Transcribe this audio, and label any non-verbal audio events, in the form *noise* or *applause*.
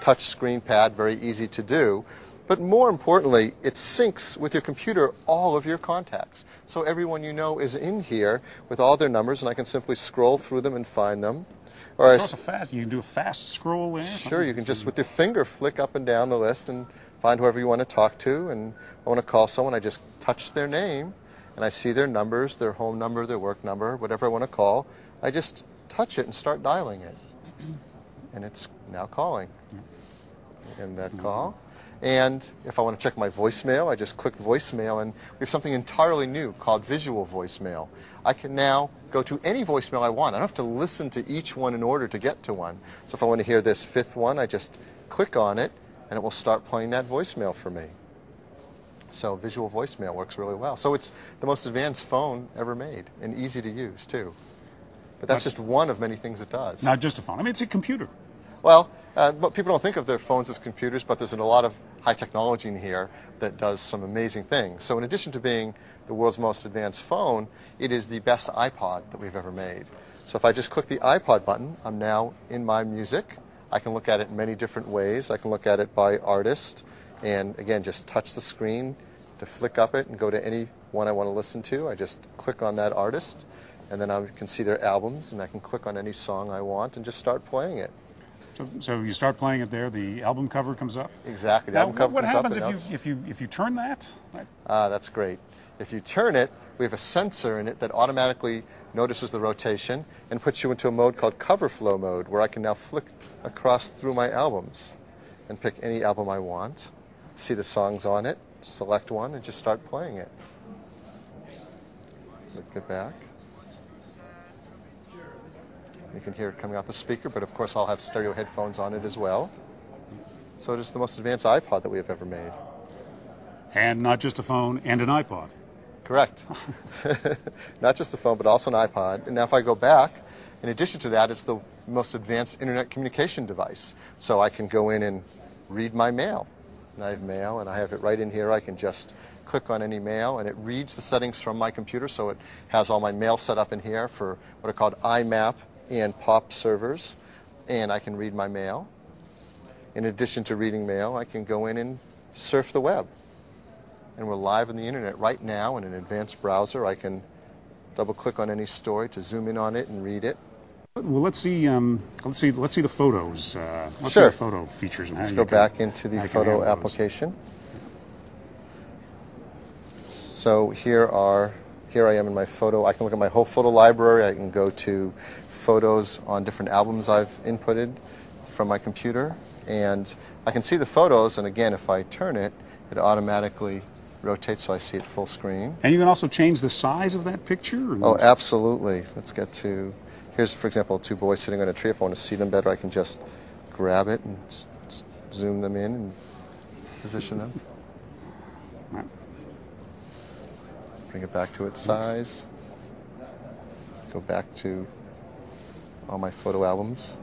touch screen pad, very easy to do. But more importantly, it syncs with your computer all of your contacts. So everyone you know is in here with all their numbers, and I can simply scroll through them and find them. Or I, also fast. You can do a fast scroll there. Sure, you can just with your finger flick up and down the list and find whoever you want to talk to. And I want to call someone, I just touch their name, and I see their numbers, their home number, their work number, whatever I want to call. I just touch it and start dialing it, and it's now calling. In that mm-hmm. call. And if I want to check my voicemail, I just click voicemail, and we have something entirely new called visual voicemail. I can now go to any voicemail I want. I don't have to listen to each one in order to get to one. So if I want to hear this fifth one, I just click on it, and it will start playing that voicemail for me. So visual voicemail works really well. So it's the most advanced phone ever made, and easy to use too. But that's just one of many things it does. Not just a phone. I mean, it's a computer. Well, uh, but people don't think of their phones as computers, but there's a lot of high technology in here that does some amazing things. So in addition to being the world's most advanced phone, it is the best iPod that we've ever made. So if I just click the iPod button, I'm now in my music. I can look at it in many different ways. I can look at it by artist, and again, just touch the screen to flick up it and go to any one I want to listen to. I just click on that artist, and then I can see their albums, and I can click on any song I want and just start playing it. So, so you start playing it there. The album cover comes up. Exactly. The now, album cover what happens if you if you if you turn that? Ah, that's great. If you turn it, we have a sensor in it that automatically notices the rotation and puts you into a mode called cover flow mode, where I can now flick across through my albums and pick any album I want, see the songs on it, select one, and just start playing it. Look it back. You can hear it coming out the speaker, but of course I'll have stereo headphones on it as well. So it is the most advanced iPod that we have ever made. And not just a phone and an iPod. Correct. *laughs* not just a phone, but also an iPod. And now if I go back, in addition to that, it's the most advanced internet communication device. So I can go in and read my mail. And I have mail, and I have it right in here. I can just click on any mail, and it reads the settings from my computer. So it has all my mail set up in here for what are called IMAP and POP servers, and I can read my mail. In addition to reading mail, I can go in and surf the web. And we're live on the internet right now in an advanced browser. I can double click on any story to zoom in on it and read it. Well, let's see. Um, let's see. Let's see the photos. Uh, let's sure. see the photo features. Let's go can, back into the photo application. So here are here I am in my photo. I can look at my whole photo library. I can go to photos on different albums I've inputted from my computer. And I can see the photos. And again, if I turn it, it automatically rotates so I see it full screen. And you can also change the size of that picture? Oh, absolutely. Let's get to, here's, for example, two boys sitting on a tree. If I want to see them better, I can just grab it and zoom them in and position them. *laughs* bring it back to its size, go back to all my photo albums.